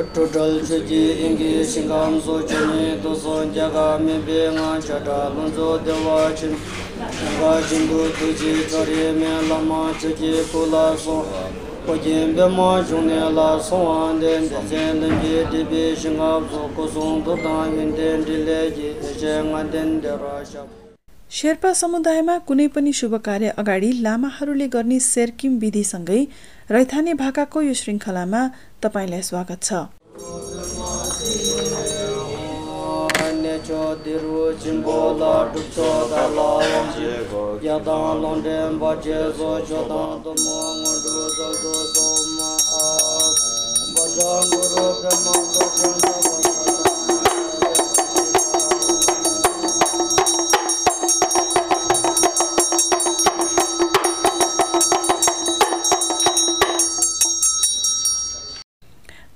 Tuttal chuji ingi shingam su chini dusun jaga mibi nga chata lunzu dewa chin Nga chindu tuji chari me lama chuji kula su Kujin bima chungne la suwan den dezen dengi dibi shingam su kusung tutan yun den dile ji Ishe nga den dera shab Sherpa समुदायमा कुनै पनि शुभ कार्य अगाडि लामाहरूले गर्ने सेरकिम विधिसँगै रैथाने भाकाको यो श्रृङ्खलामा तपाईँलाई स्वागत छ।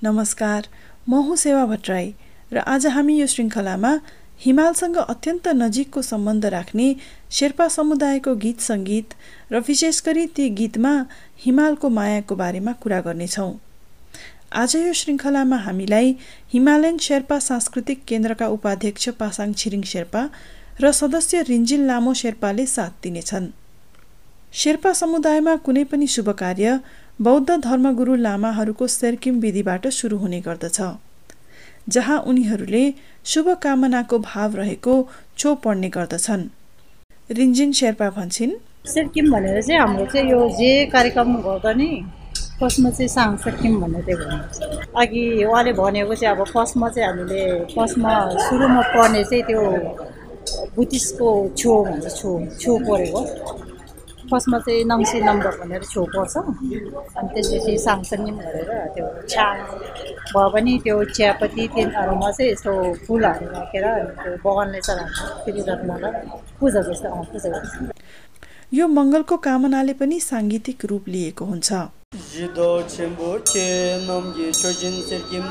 नमस्कार म हुँ सेवा भट्टराई र आज हामी यो श्रृङ्खलामा हिमालसँग अत्यन्त नजिकको सम्बन्ध राख्ने शेर्पा समुदायको गीत सङ्गीत र विशेष गरी ती गीतमा हिमालको मायाको बारेमा कुरा गर्नेछौँ। आज यो श्रृङ्खलामा हामीलाई हिमालयन शेर्पा सांस्कृतिक केन्द्रका उपाध्यक्ष पासाङ छिरिङ शेर्पा र सदस्य रिन्जिल लामो शेर्पाले साथ दिनेछन्। शेर्पा समुदायमा कुनै पनि शुभ कार्य बौद्ध धर्मगुरु लामाहरूको सेर्किम विधिबाट सुरु हुने गर्दछ जहाँ उनीहरूले शुभकामनाको भाव रहेको छो पढ्ने गर्दछन्। रिन्जिन शेर्पा भन्छन् सेर्किम भनेर चाहिँ हाम्रो चाहिँ यो जे कार्यक्रम गर्दा नि फर्स्टमा चाहिँ साङ सेर्किम चाहिँ भन्नु अघि उहाँले भनेको चाहिँ अब फर्स्टमा चाहिँ हामीले फर्स्टमा सुरुमा पढ्ने चाहिँ त्यो बुद्धिस्टको छो भन्छ छो छो पढेको फर्स्टमा चाहिँ नङ्सी नम्बर भनेर छो पर्छ अनि त्यसपछि साङसङ्गिम गरेर त्यो छाङ भयो भने त्यो चियापत्ती तिनीहरूमा चाहिँ यस्तो फुलहरू राखेर अनि त्यो बगानले चलाएको फेरि रत्नलाई पूजा जस्तो पूजा गर्छ यो मङ्गलको कामनाले पनि साङ्गीतिक रूप लिएको हुन्छ। jido chojin sirkim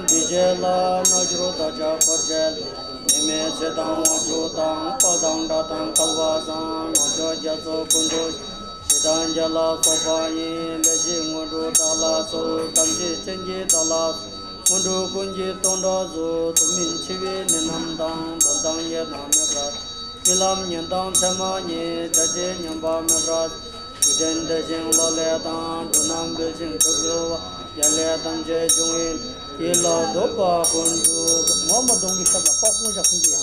najro daja korjel nime dang kalwa zang jazo Tanjala Sopayi Leshi Ngundu Dala Su Tamshi Chenji Dala Ngundu Kunji Tongda Zu Tumin Chivi Ninam Dang Dondang Ye Nam Mebrat Nilam Nyendang Chema Nyi Chachi Nyamba Mebrat Yiden Deshin Lale Dang Dunam Bilshin Chukyo Yale Dang Che Chungin Yila Dopa Kundu Mama Dongi Kaba Pakun Chakunji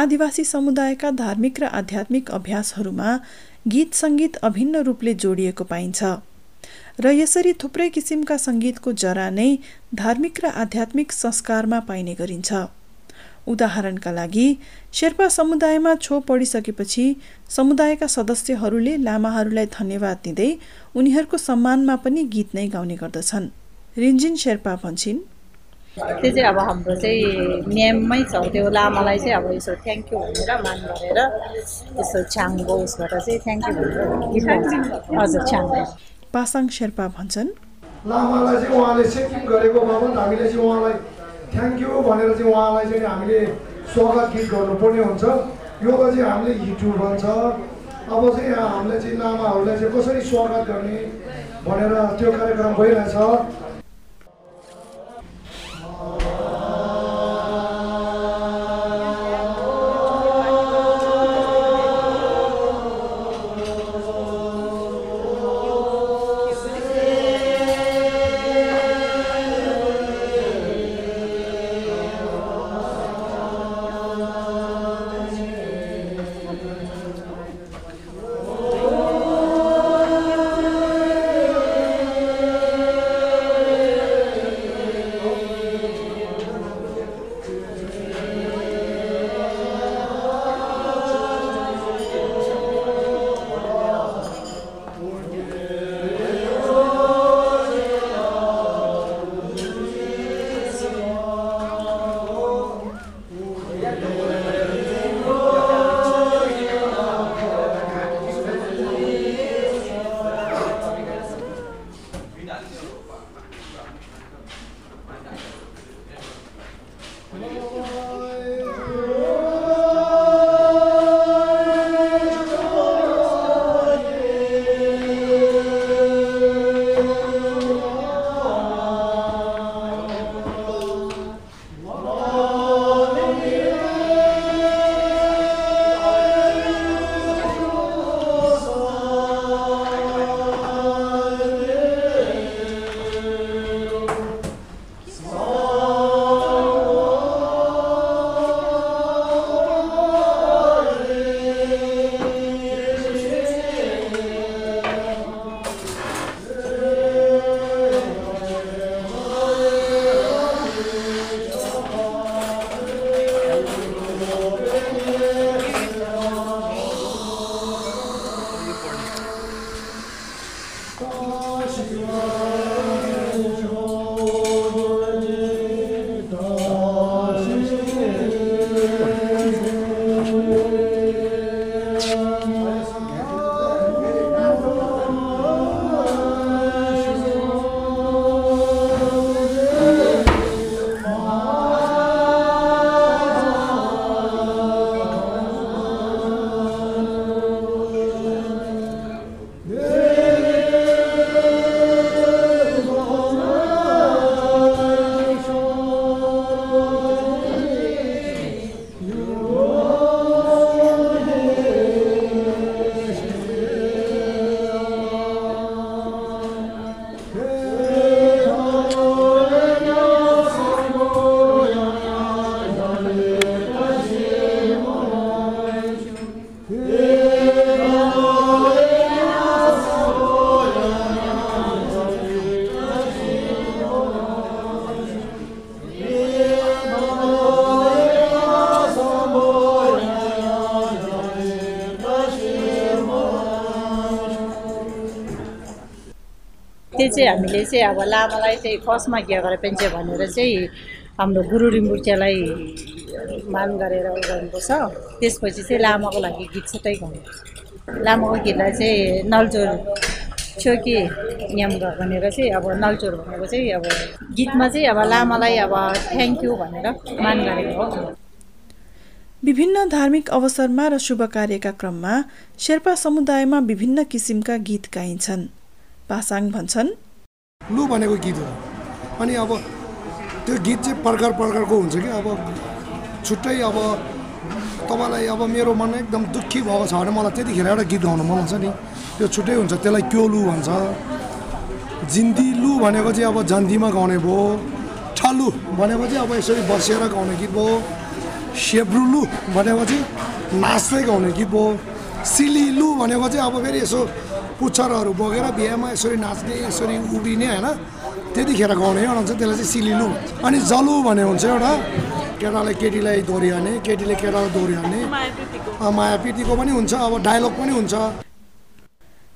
आदिवासी समुदायका धार्मिक र आध्यात्मिक अभ्यासहरूमा गीत सङ्गीत अभिन्न रूपले जोडिएको पाइन्छ। र यसरी थुप्रै किसिमका सङ्गीतको जरा नै धार्मिक र आध्यात्मिक संस्कारमा पाइने गरिन्छ। उदाहरणका लागि शेर्पा समुदायमा छो पढिसकेपछि समुदायका सदस्यहरूले लामाहरूलाई धन्यवाद दिँदै उनीहरूको सम्मानमा पनि गीत नै गाउने गर्दछन्। रिन्जिन शेर्पा भन्छन् त्यो चाहिँ अब हाम्रो चाहिँ नियममै छ। त्यो लामालाई चाहिँ अब यसो थ्याङ्क यू भनेर मान गरेर यसो छ्याङको उसबाट चाहिँ थ्याङ्क यू भनेर हजुर छ्याङ पासाङ शेर्पा भन्छन्। लामालाई चाहिँ उहाँले सेकिङ गरेको बाबत हामीले चाहिँ उहाँलाई थ्याङ्क यू भनेर चाहिँ उहाँलाई चाहिँ हामीले स्वागत गीत गर्नुपर्ने हुन्छ। योगा चाहिँ हामीले हिटु भन्छ अब चाहिँ यहाँ हामीले चाहिँ लामाहरूलाई चाहिँ कसरी स्वागत गर्ने भनेर त्यो कार्यक्रम भइरहेछ। चाहिँ हामीले चाहिँ अब लामालाई चाहिँ फर्स्टमा के गरेर पेन्चे भनेर चाहिँ हाम्रो गुरु रिम्बुर्चेलाई मान गरेर उयो गर्नुपर्छ। त्यसपछि चाहिँ लामाको लागि गीत छुट्टै गाउनुपर्छ लामाको गीतलाई चाहिँ नलचोर छोकी नियम भनेर चाहिँ अब नलचोर भनेको चाहिँ अब गीतमा चाहिँ अब लामालाई अब थ्याङ्क यू भनेर मान गरेको हो। विभिन्न धार्मिक अवसरमा र शुभ कार्यका क्रममा शेर्पा समुदायमा विभिन्न किसिमका गीत गाइन्छन्। पासाङ भन्छन्। लु भनेको गीत हो। अनि अब त्यो गीत चाहिँ प्रकार प्रकारको हुन्छ कि? अब छुट्टै अब तपाईँलाई अब मेरो मन एकदम दुःखी भएको छ भने मलाई त्यतिखेर एउटा गीत गाउनु मन लाग्छ नि। त्यो छुट्टै हुन्छ त्यसलाई क्यो लु भन्छ? जिन्दी लु भनेको चाहिँ अब जन्तीमा गाउने भयो ठलु भनेको चाहिँ अब यसरी बसेर गाउने गीत भयो सेब्रुलु भनेको चाहिँ नाच्दै गाउने गीत भयो सिलिलु भनेको चाहिँ अब फेरि यसो पुच्छरहरू बोकेर बिहामा यसरी नाच्ने यसरी उभिने होइन त्यतिखेर गाउने एउटा हुन्छ त्यसलाई चाहिँ सिलिलु अनि जलु भन्ने हुन्छ एउटा केटाले केटीलाई दोहोऱ्याउने केटीले केटालाई दोहोऱ्याउने। अँ, माया प्रीतिको पनि हुन्छ अब डायलग पनि हुन्छ।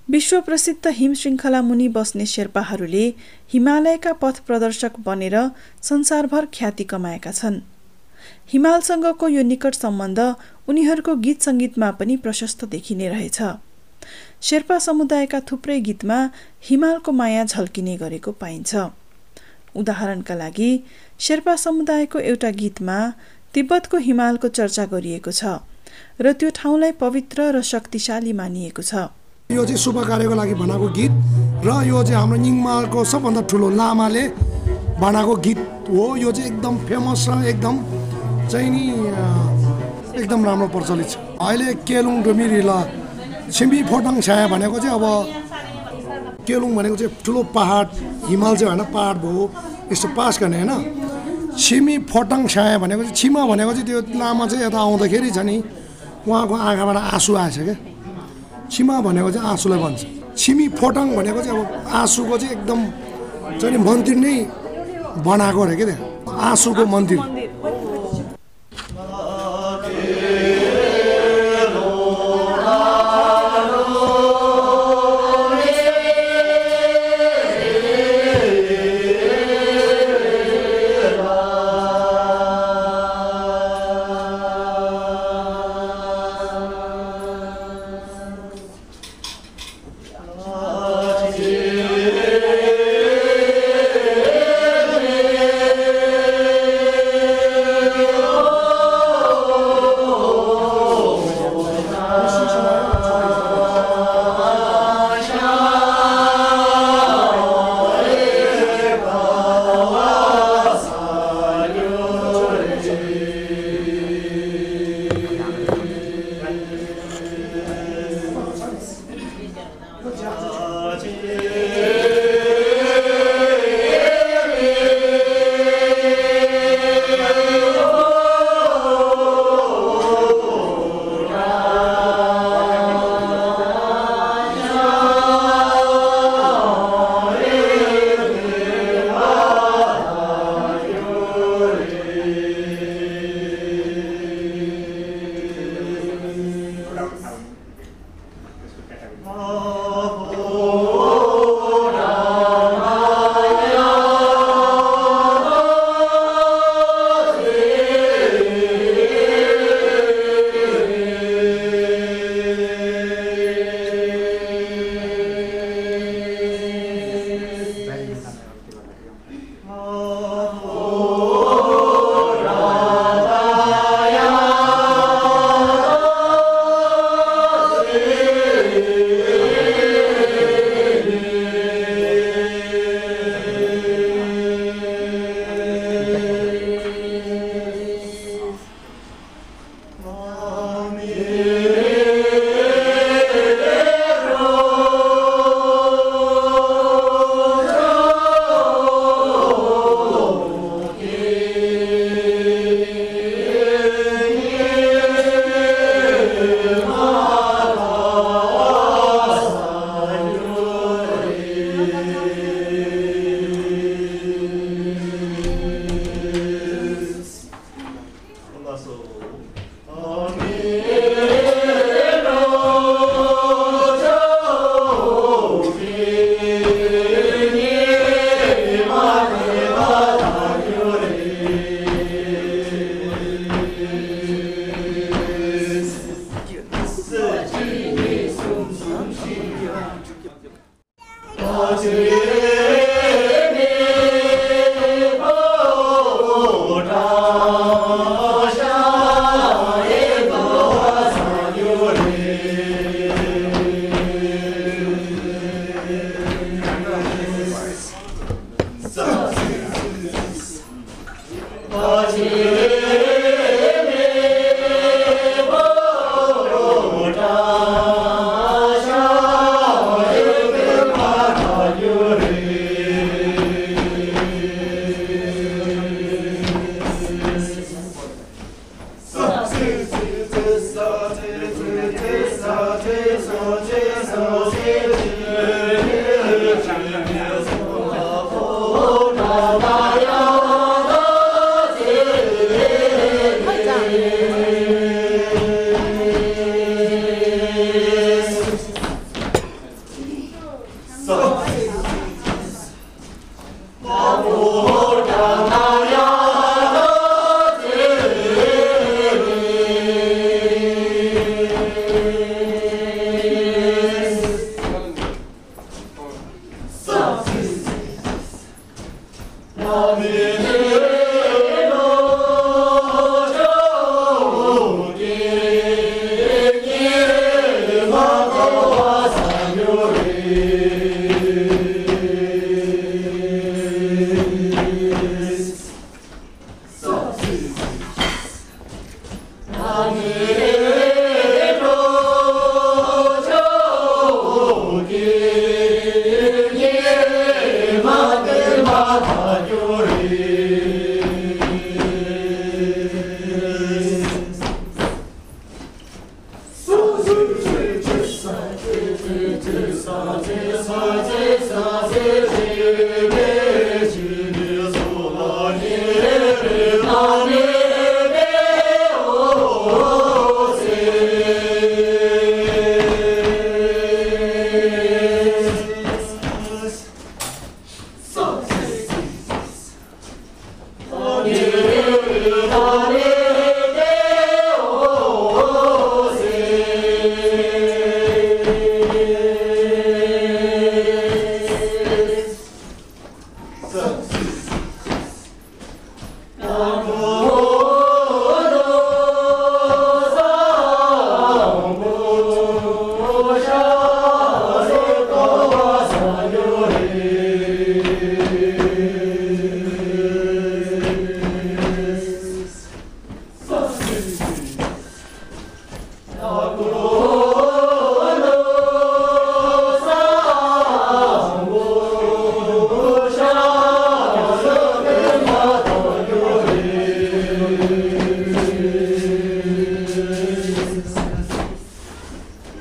विश्व प्रसिद्ध हिम श्रृङ्खला मुनि बस्ने शेर्पाहरूले हिमालयका पथ प्रदर्शक बनेर संसारभर ख्याति कमाएका छन्। हिमालसँगको यो निकट सम्बन्ध उनीहरूको गीत सङ्गीतमा पनि प्रशस्त देखिने रहेछ। शेर्पा समुदायका थुप्रै गीतमा हिमालको माया झल्किने गरेको पाइन्छ। उदाहरणका लागि शेर्पा समुदायको एउटा गीतमा तिब्बतको हिमालको चर्चा गरिएको छ र त्यो ठाउँलाई पवित्र र शक्तिशाली मानिएको छ। यो चाहिँ शुभ कार्यको लागि बनाएको गीत र यो चाहिँ हाम्रो निङमाको सबभन्दा ठुलो लामाले बनाएको गीत हो। यो चाहिँ एकदम फेमस र एकदम चाहिँ नि एकदम राम्रो प्रचलित छ। अहिले केलुङ डुमिरिला छिम्बी फोटाङ छाया भनेको चाहिँ अब केलुङ भनेको चाहिँ ठुलो पहाड हिमाल चाहिँ होइन पहाड भयो यस्तो पास गर्ने होइन। छिमी फोटाङ छाया भनेको चाहिँ छिमा भनेको चाहिँ त्यो लामा चाहिँ यता आउँदाखेरि छ नि उहाँको आँखाबाट आँसु आएछ क्या। छिमा भनेको चाहिँ आँसुलाई भन्छ। छिमी फोटाङ भनेको चाहिँ अब आँसुको चाहिँ एकदम चाहिँ मन्दिर नै बनाएको अरे क्या त्यहाँ आँसुको मन्दिर। Good job.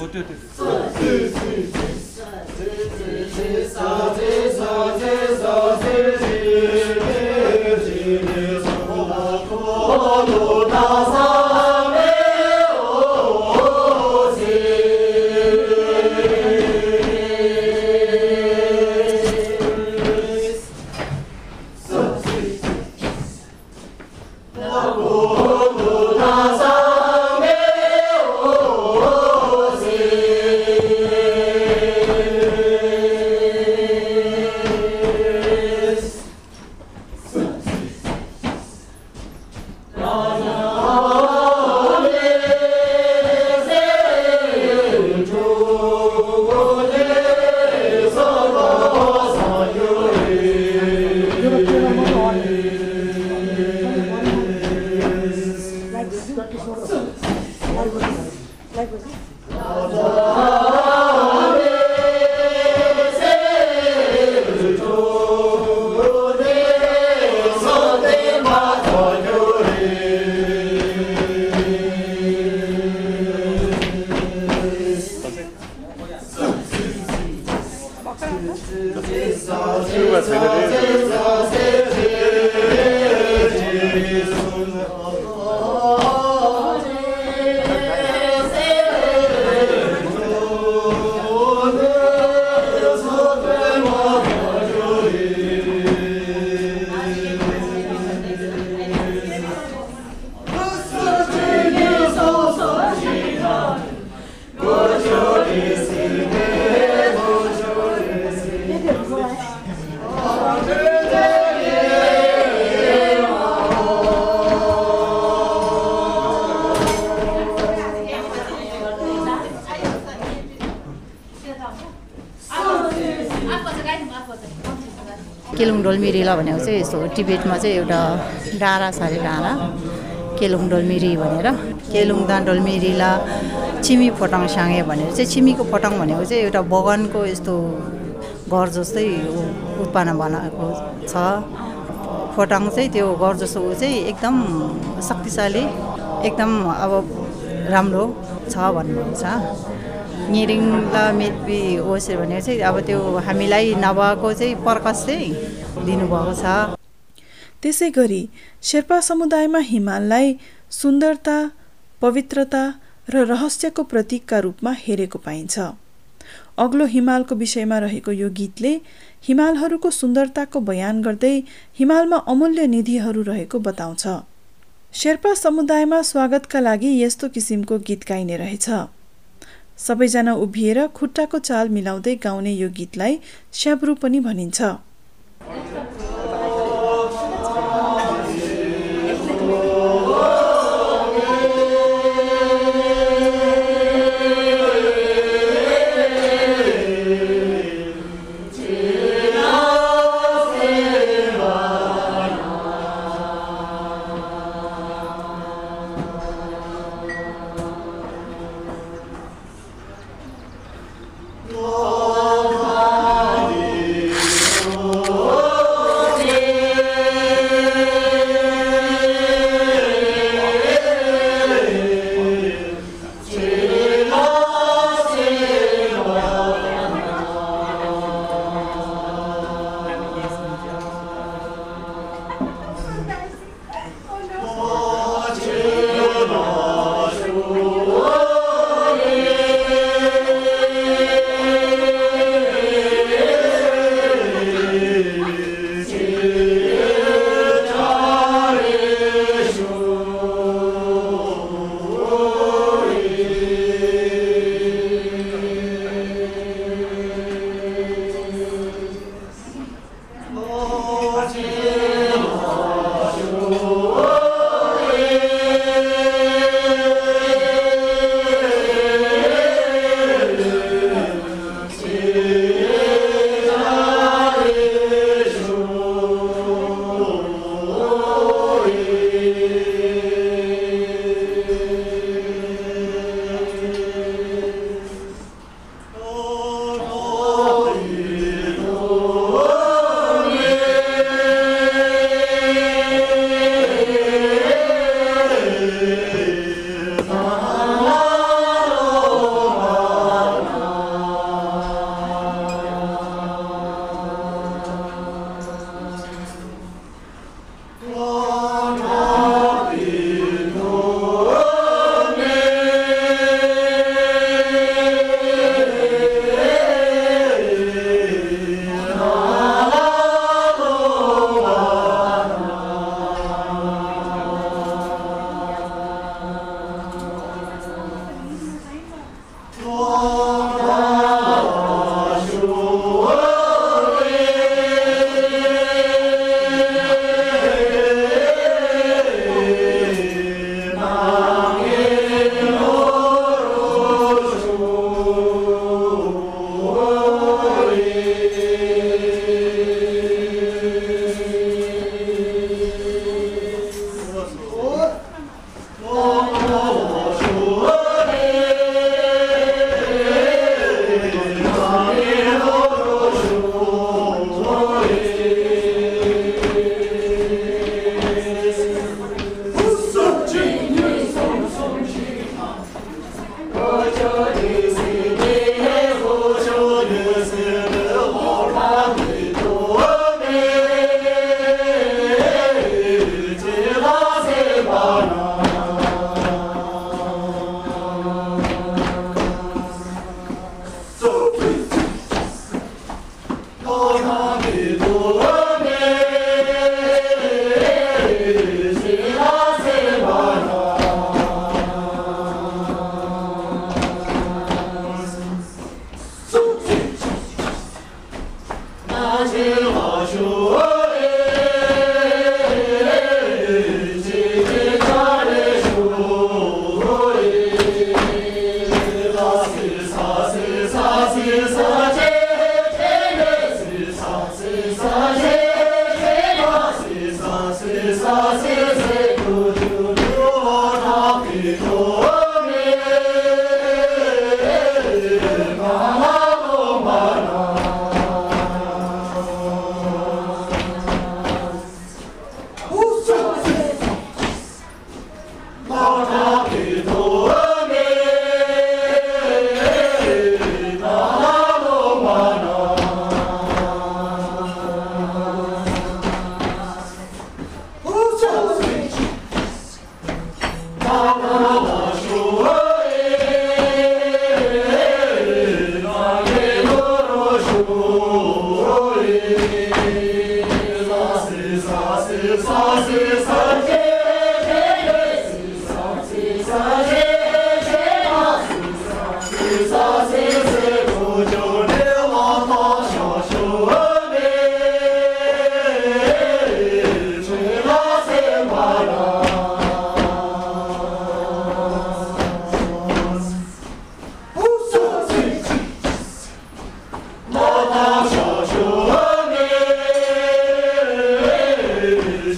不对对。大 केलुङ डोलमिरिला भनेको चाहिँ यस्तो हो। टिबेटमा चाहिँ एउटा डाँडा छ अरे डाँडा। केलुङ डोलमिरी भनेर। केलुङ दान डोलमिरिला छिमी फोटाङ साङ्गे भनेर। चाहिँ छिमीको फोटाङ भनेको चाहिँ एउटा बगानको यस्तो घर जस्तै उ- उत्पन्न बनाएको छ। फोटाङ चाहिँ त्यो घर जस्तो ऊ चाहिँ एकदम शक्तिशाली एकदम अब राम्रो छ भन्नुहुन्छ। निरिङला मेदबी ओसे भनेर चाहिँ अब त्यो हामीलाई नभएको चाहिँ प्रकाश चाहिँ दिनुभएको छ। त्यसै गरी शेर्पा समुदायमा हिमाललाई सुन्दरता पवित्रता र रहस्यको प्रतीकका रूपमा हेरेको पाइन्छ। अग्लो हिमालको विषयमा रहेको यो गीतले हिमालहरूको सुन्दरताको बयान गर्दै हिमालमा अमूल्य निधिहरू रहेको बताउँछ। शेर्पा समुदायमा स्वागतका लागि यस्तो किसिमको गीत गाइने रहेछ। सबैजना उभिएर खुट्टाको चाल मिलाउँदै गाउने यो गीतलाई स्याब्रु पनि भनिन्छ।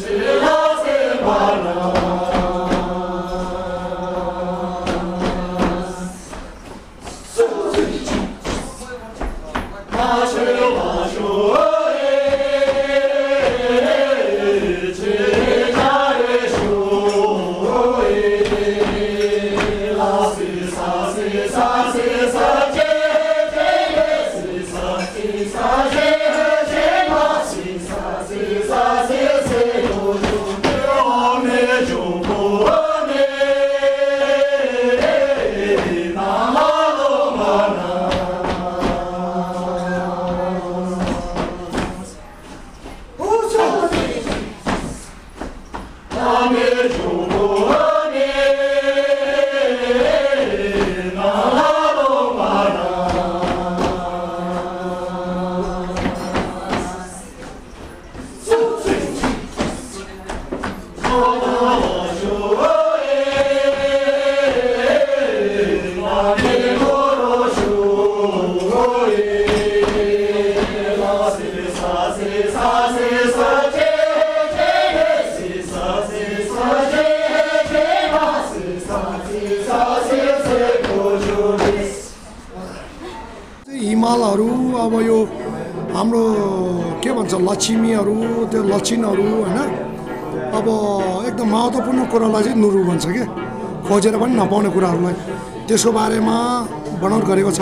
Amen. हिमालहरू अब यो हाम्रो के भन्छ लक्ष्मीहरू त्यो लक्षिणहरू होइन? अब महत्त्वपूर्ण कुरालाई चाहिँ नुरु भन्छ क्या खोजेर पनि नपाउने कुराहरूलाई त्यसको बारेमा बनौट गरेको छ।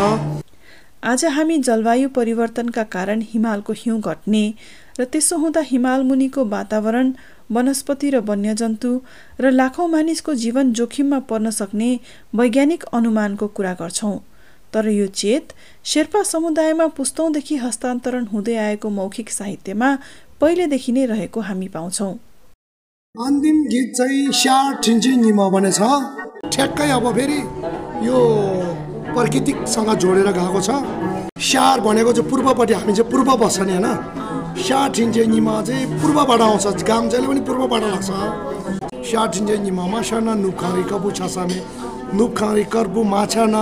आज हामी जलवायु परिवर्तनका कारण हिमालको हिउँ घट्ने र त्यसो हुँदा हिमाल मुनिको वातावरण वनस्पति र वन्यजन्तु र लाखौँ मानिसको जीवन जोखिममा पर्न सक्ने वैज्ञानिक अनुमानको कुरा गर्छौँ। तर यो चेत शेर्पा समुदायमा पुस्तौँदेखि हस्तान्तरण हुँदै आएको मौखिक साहित्यमा पहिलेदेखि नै रहेको हामी पाउँछौँ। अन्तिम गीत चाहिँ स्याट ठिन्ची निम भन्ने छ ठ्याक्कै अब फेरि यो प्राकृतिकसँग जोडेर गएको छ। स्यार भनेको चाहिँ पूर्वपट्टि हामी चाहिँ पूर्व बस्छ नि होइन? स्याट ठिन्चे निमा चाहिँ पूर्वबाट आउँछ घाम जहिले पनि पूर्वबाट लाग्छ स्याट ठिन्चे निमामा साना नुखारी कबु छासामे नुखारी कर्बु माछा न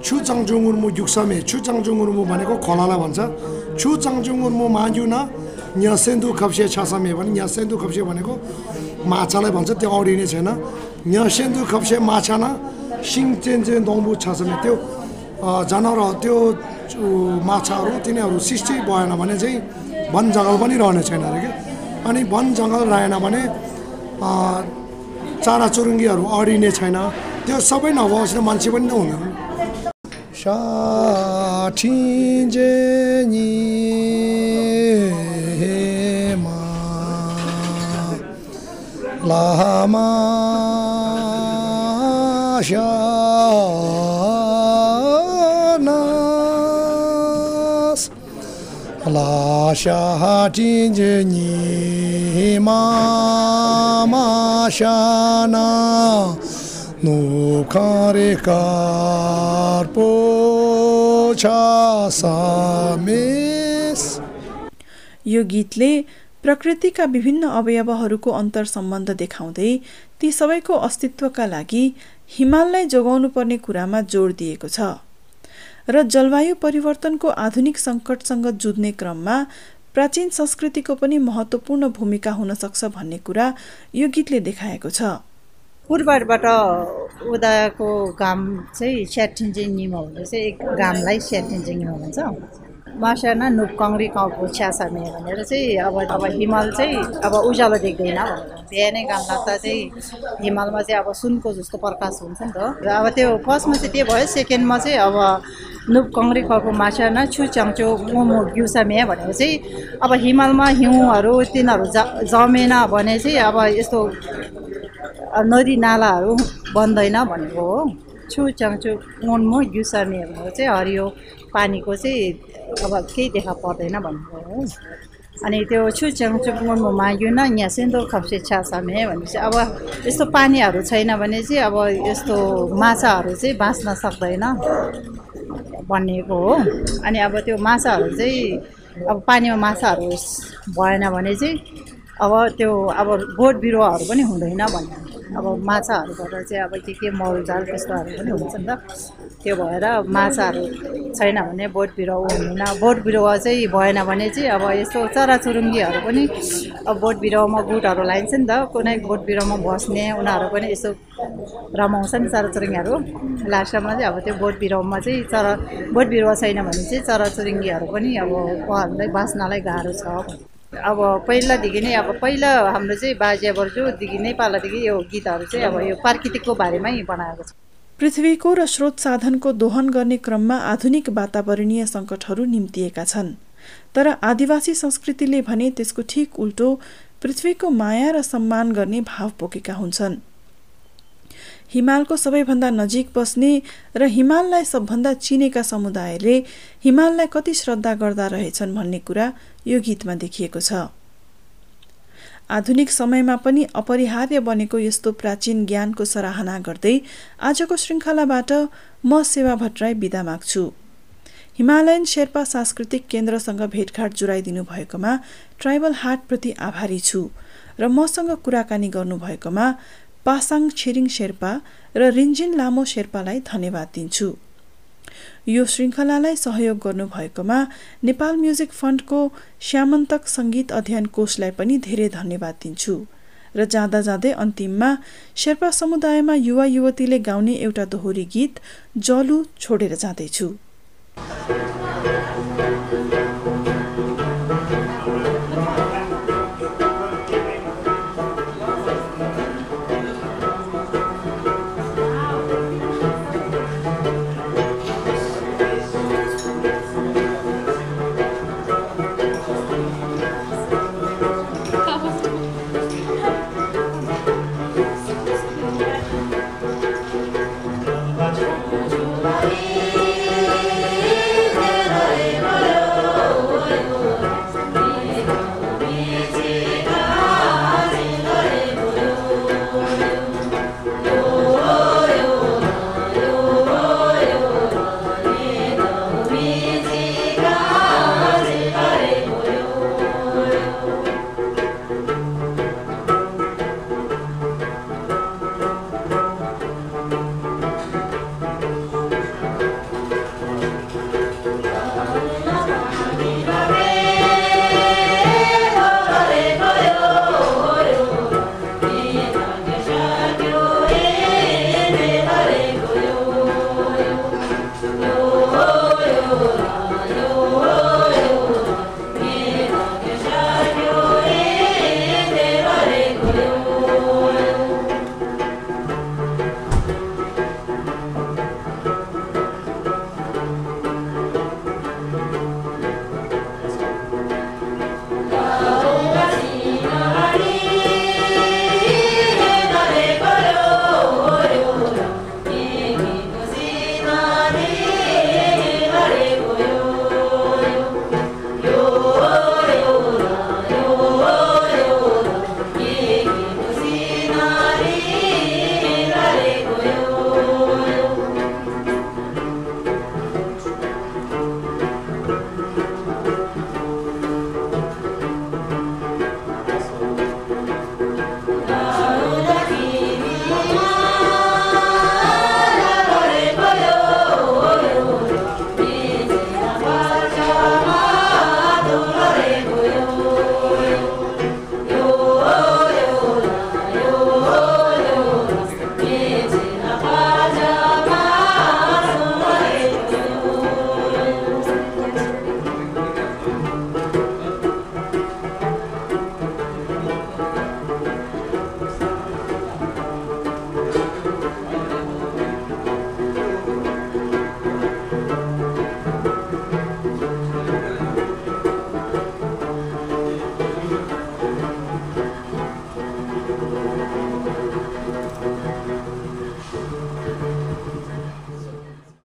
छु चाङजुङ उर्मु युक्समे छु चाङजुङ उर्मु भनेको खोलालाई भन्छ। छु चाङजुङ उर्मु माग्यु न यहाँ सेन्दु खप्से छासामे भने यहाँ सेन्दु खप्से भनेको माछालाई भन्छ त्यो अडिने छैन यहाँ सेन्दु खप्से माछा न सिङ चेन चेन दम्बु छासामे त्यो जनावर त्यो माछाहरू तिनीहरू सृष्टि भएन भने चाहिँ वन जङ्गल पनि रहने छैन अरे कि अनि वन जङ्गल रहेन भने चराचुरुङ्गीहरू अडिने छैन त्यो सबै नभएपछि त मान्छे पनि त lama shanas la sha tin je ni ma ma shana nu kare kar po cha sa mes yo gitle प्रकृतिका विभिन्न अवयवहरूको अन्तर सम्बन्ध देखाउँदै ती सबैको अस्तित्वका लागि हिमाललाई जोगाउनु पर्ने कुरामा जोड दिएको छ र जलवायु परिवर्तनको आधुनिक सङ्कटसँग जुझ्ने क्रममा प्राचीन संस्कृतिको पनि महत्त्वपूर्ण भूमिका हुन सक्छ भन्ने कुरा यो गीतले देखाएको छ। पूर्वबाट उदाको घाम चाहिँ स्याटिन्जिङ निमो भने चाहिँ एक घामलाई स्याटिन्जिङ निमो भन्छ। मासाना नुपकङ्री काउको छ्यासामे भनेर चाहिँ अब अब हिमाल चाहिँ अब उज्यालो देख्दैन भनेर बिहानै घाम लाग्दा चाहिँ हिमालमा चाहिँ अब सुनको जस्तो प्रकाश हुन्छ नि त र अब त्यो फर्स्टमा चाहिँ त्यो भयो सेकेन्डमा चाहिँ अब नुपकङ्री खालको माछा न छु च्याङ्चो मोमो ग्युसामे भनेर चाहिँ अब हिमालमा हिउँहरू तिनीहरू ज जमेन भने चाहिँ अब यस्तो नदी नालाहरू बन्दैन भनेको हो। छु मोमो ग्युसामे भनेर चाहिँ हरियो पानीको चाहिँ अब केही देखा पर्दैन भनेको हो। अनि त्यो छुच्याङ चुपमुन्मु माग्यो न यहाँ सिन्दुर खप्से छ्यासामे भनेपछि अब यस्तो पानीहरू छैन भने चाहिँ अब यस्तो माछाहरू चाहिँ बाँच्न सक्दैन भनिएको हो। अनि अब त्यो माछाहरू चाहिँ अब पानीमा माछाहरू भएन भने चाहिँ अब त्यो अब बोट बिरुवाहरू पनि हुँदैन भन्ने। अब माछाहरूबाट चाहिँ अब के के मलजाल त्यस्तोहरू पनि हुन्छ नि त। त्यो भएर माछाहरू छैन भने बोट बिरुवा हुँदैन। बोट बिरुवा चाहिँ भएन भने चाहिँ अब यस्तो चराचुरुङ्गीहरू पनि अब बोट बिरुवामा गुटहरू लगाइन्छ नि त। कुनै बोट बिरुवामा बस्ने उनीहरू पनि यसो रमाउँछ नि चराचुरुङ्गीहरू। लास्टमा चाहिँ अब त्यो बोट बिरुवामा चाहिँ चरा बोट बिरुवा छैन भने चाहिँ चराचुरुङ्गीहरू पनि अब उहाँहरूलाई बाँच्नलाई गाह्रो छ। अब पहिलादेखि नै अब पहिला हाम्रो चाहिँ बाजे बर्जुदेखि नै पालादेखि यो गीतहरू चाहिँ अब यो प्राकृतिकको बारेमै बनाएको छ। पृथ्वीको र स्रोत साधनको दोहन गर्ने क्रममा आधुनिक वातावरणीय सङ्कटहरू निम्तिएका छन्। तर आदिवासी संस्कृतिले भने त्यसको ठिक उल्टो पृथ्वीको माया र सम्मान गर्ने भाव पोकेका हुन्छन्। हिमालको सबैभन्दा नजिक बस्ने र हिमाललाई सबभन्दा चिनेका समुदायले हिमाललाई कति श्रद्धा गर्दा रहेछन् भन्ने कुरा यो गीतमा देखिएको छ। आधुनिक समयमा पनि अपरिहार्य बनेको यस्तो प्राचीन ज्ञानको सराहना गर्दै आजको श्रृङ्खलाबाट म सेवा भट्टराई बिदा माग्छु। हिमालयन शेर्पा सांस्कृतिक केन्द्रसँग भेटघाट जुराइदिनु भएकोमा ट्राइबल हाटप्रति आभारी छु र मसँग कुराकानी गर्नुभएकोमा पासाङ छिरिङ शेर्पा र रिन्जिन लामो शेर्पालाई धन्यवाद दिन्छु। यो श्रृङ्खलालाई सहयोग गर्नुभएकोमा नेपाल म्युजिक फन्डको श्यामन्तक सङ्गीत अध्ययन कोषलाई पनि धेरै धन्यवाद दिन्छु र जाँदा जाँदै अन्तिममा शेर्पा समुदायमा युवा युवतीले गाउने एउटा दोहोरी गीत जलु छोडेर जाँदैछु।